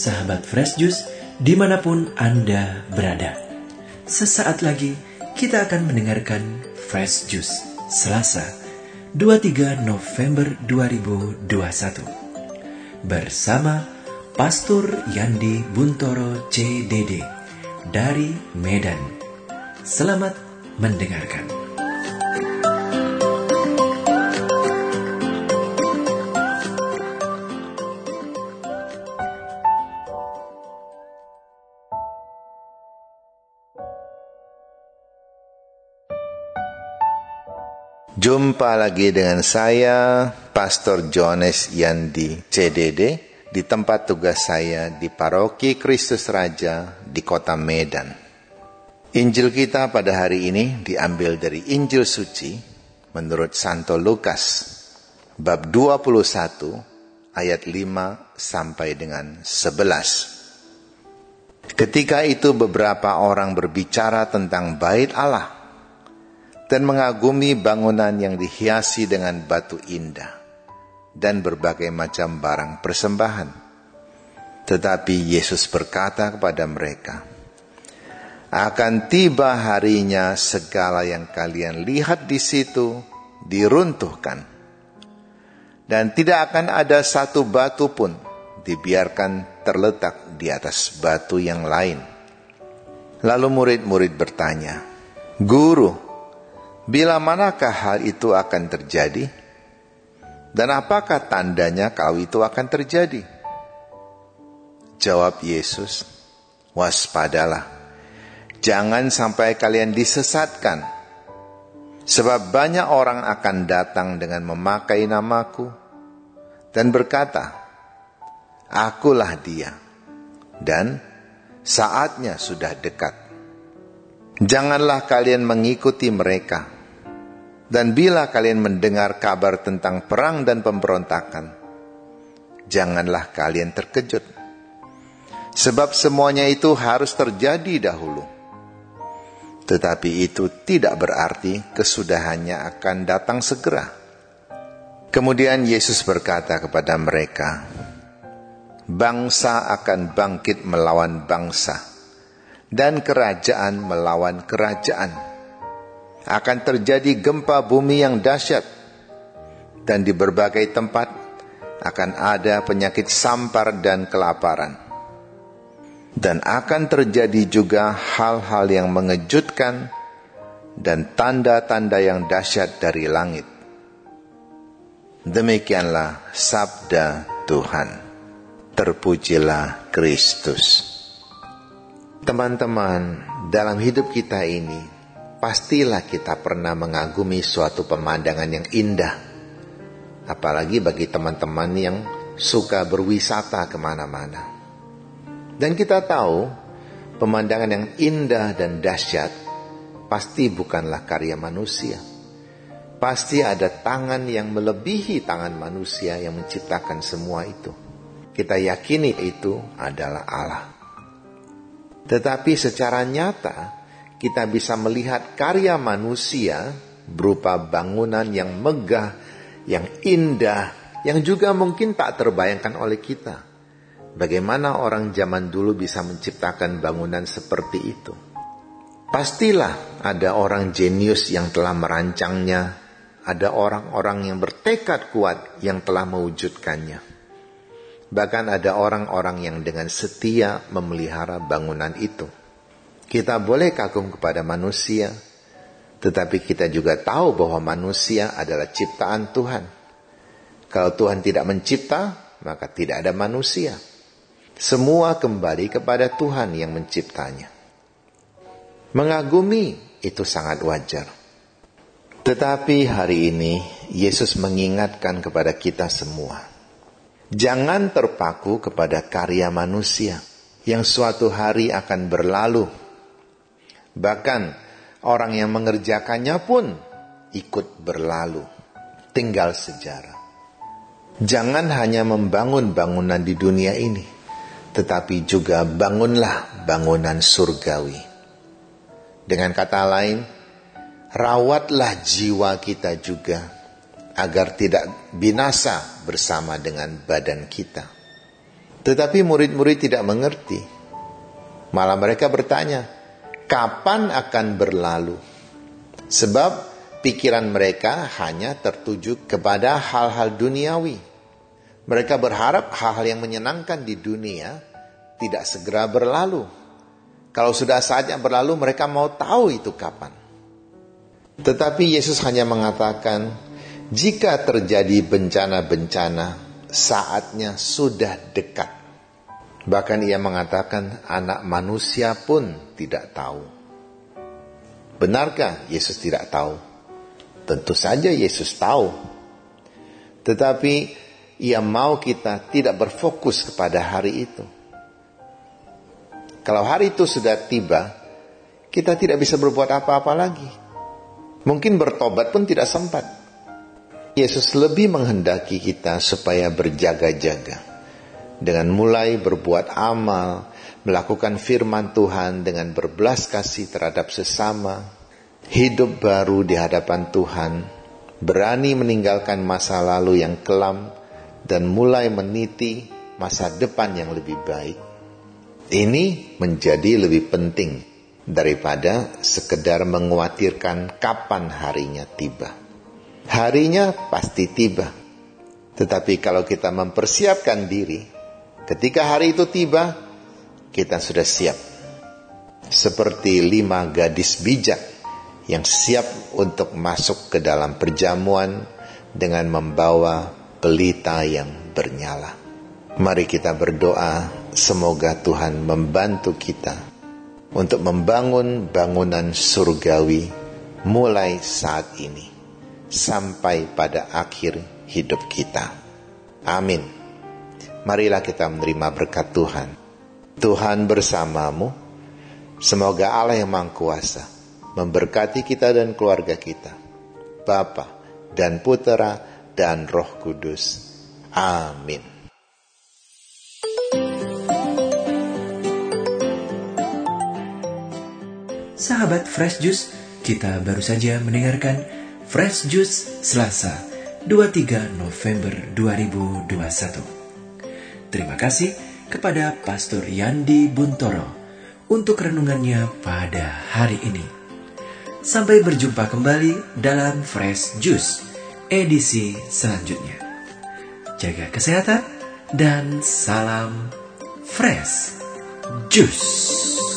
sahabat Fresh Juice di mana pun Anda berada. Sesaat lagi kita akan mendengarkan Fresh Juice Selasa 23 November 2021 bersama Pastor Yandi Buntoro CDD dari Medan. Selamat mendengarkan. Jumpa lagi dengan saya, Pastor Jones Yandi CDD, di tempat tugas saya di Paroki Kristus Raja di kota Medan. Injil kita pada hari ini diambil dari Injil Suci menurut Santo Lukas, bab 21, ayat 5 sampai dengan 11. Ketika itu beberapa orang berbicara tentang bait Allah dan mengagumi bangunan yang dihiasi dengan batu indah dan berbagai macam barang persembahan. Tetapi Yesus berkata kepada mereka, akan tiba harinya segala yang kalian lihat di situ diruntuhkan. Dan tidak akan ada satu batu pun dibiarkan terletak di atas batu yang lain. Lalu murid-murid bertanya, Guru, Bila manakah hal itu akan terjadi? Dan apakah tandanya kalau itu akan terjadi? Jawab Yesus, waspadalah. Jangan sampai kalian disesatkan. Sebab banyak orang akan datang dengan memakai namaku dan berkata, Akulah dia. Dan saatnya sudah dekat. Janganlah kalian mengikuti mereka dan bila kalian mendengar kabar tentang perang dan pemberontakan, janganlah kalian terkejut. Sebab semuanya itu harus terjadi dahulu. Tetapi itu tidak berarti kesudahannya akan datang segera. Kemudian Yesus berkata kepada mereka, Bangsa akan bangkit melawan bangsa, dan kerajaan melawan kerajaan akan terjadi gempa bumi yang dahsyat dan di berbagai tempat akan ada penyakit sampar dan kelaparan. Dan akan terjadi juga hal-hal yang mengejutkan dan tanda-tanda yang dahsyat dari langit. Demikianlah sabda Tuhan. Terpujilah Kristus. Teman-teman, dalam hidup kita ini pastilah kita pernah mengagumi suatu pemandangan yang indah. Apalagi bagi teman-teman yang suka berwisata ke mana-mana. Dan kita tahu, pemandangan yang indah dan dahsyat pasti bukanlah karya manusia. Pasti ada tangan yang melebihi tangan manusia yang menciptakan semua itu. Kita yakini itu adalah Allah. Tetapi secara nyata, kita bisa melihat karya manusia berupa bangunan yang megah, yang indah, yang juga mungkin tak terbayangkan oleh kita. Bagaimana orang zaman dulu bisa menciptakan bangunan seperti itu? Pastilah ada orang jenius yang telah merancangnya, ada orang-orang yang bertekad kuat yang telah mewujudkannya. Bahkan ada orang-orang yang dengan setia memelihara bangunan itu. Kita boleh kagum kepada manusia, tetapi kita juga tahu bahwa manusia adalah ciptaan Tuhan. Kalau Tuhan tidak mencipta, maka tidak ada manusia. Semua kembali kepada Tuhan yang menciptanya. Mengagumi itu sangat wajar. Tetapi hari ini Yesus mengingatkan kepada kita semua. Jangan terpaku kepada karya manusia yang suatu hari akan berlalu Bahkan orang yang mengerjakannya pun ikut berlalu, tinggal sejarah. Jangan hanya membangun bangunan di dunia ini, tetapi juga bangunlah bangunan surgawi. Dengan kata lain, rawatlah jiwa kita juga agar tidak binasa bersama dengan badan kita. Tetapi murid-murid tidak mengerti. Malah mereka bertanya, kapan akan berlalu? Sebab pikiran mereka hanya tertuju kepada hal-hal duniawi. Mereka berharap hal-hal yang menyenangkan di dunia tidak segera berlalu. Kalau sudah saatnya berlalu, mereka mau tahu itu kapan. Tetapi Yesus hanya mengatakan, jika terjadi bencana-bencana, saatnya sudah dekat. Bahkan ia mengatakan anak manusia pun tidak tahu. Benarkah Yesus tidak tahu? Tentu saja Yesus tahu. Tetapi ia mau kita tidak berfokus kepada hari itu. Kalau hari itu sudah tiba, kita tidak bisa berbuat apa-apa lagi. Mungkin bertobat pun tidak sempat. Yesus lebih menghendaki kita supaya berjaga-jaga dengan mulai berbuat amal, melakukan firman Tuhan dengan berbelas kasih terhadap sesama, hidup baru di hadapan Tuhan, berani meninggalkan masa lalu yang kelam dan mulai meniti masa depan yang lebih baik. Ini menjadi lebih penting daripada sekedar mengkhawatirkan kapan harinya tiba. Harinya pasti tiba. Tetapi kalau kita mempersiapkan diri, ketika hari itu tiba, kita sudah siap. Seperti lima gadis bijak yang siap untuk masuk ke dalam perjamuan dengan membawa pelita yang bernyala. Mari kita berdoa, semoga Tuhan membantu kita untuk membangun bangunan surgawi mulai saat ini sampai pada akhir hidup kita. Amin. Marilah kita menerima berkat Tuhan. Tuhan bersamamu. Semoga Allah yang Maha Kuasa memberkati kita dan keluarga kita. Bapa dan Putera dan Roh Kudus. Amin. Sahabat Fresh Juice, kita baru saja mendengarkan Fresh Juice Selasa 23 November 2021. Terima kasih kepada Pastor Yandi Buntoro untuk renungannya pada hari ini. Sampai berjumpa kembali dalam Fresh Juice edisi selanjutnya. Jaga kesehatan dan salam Fresh Juice.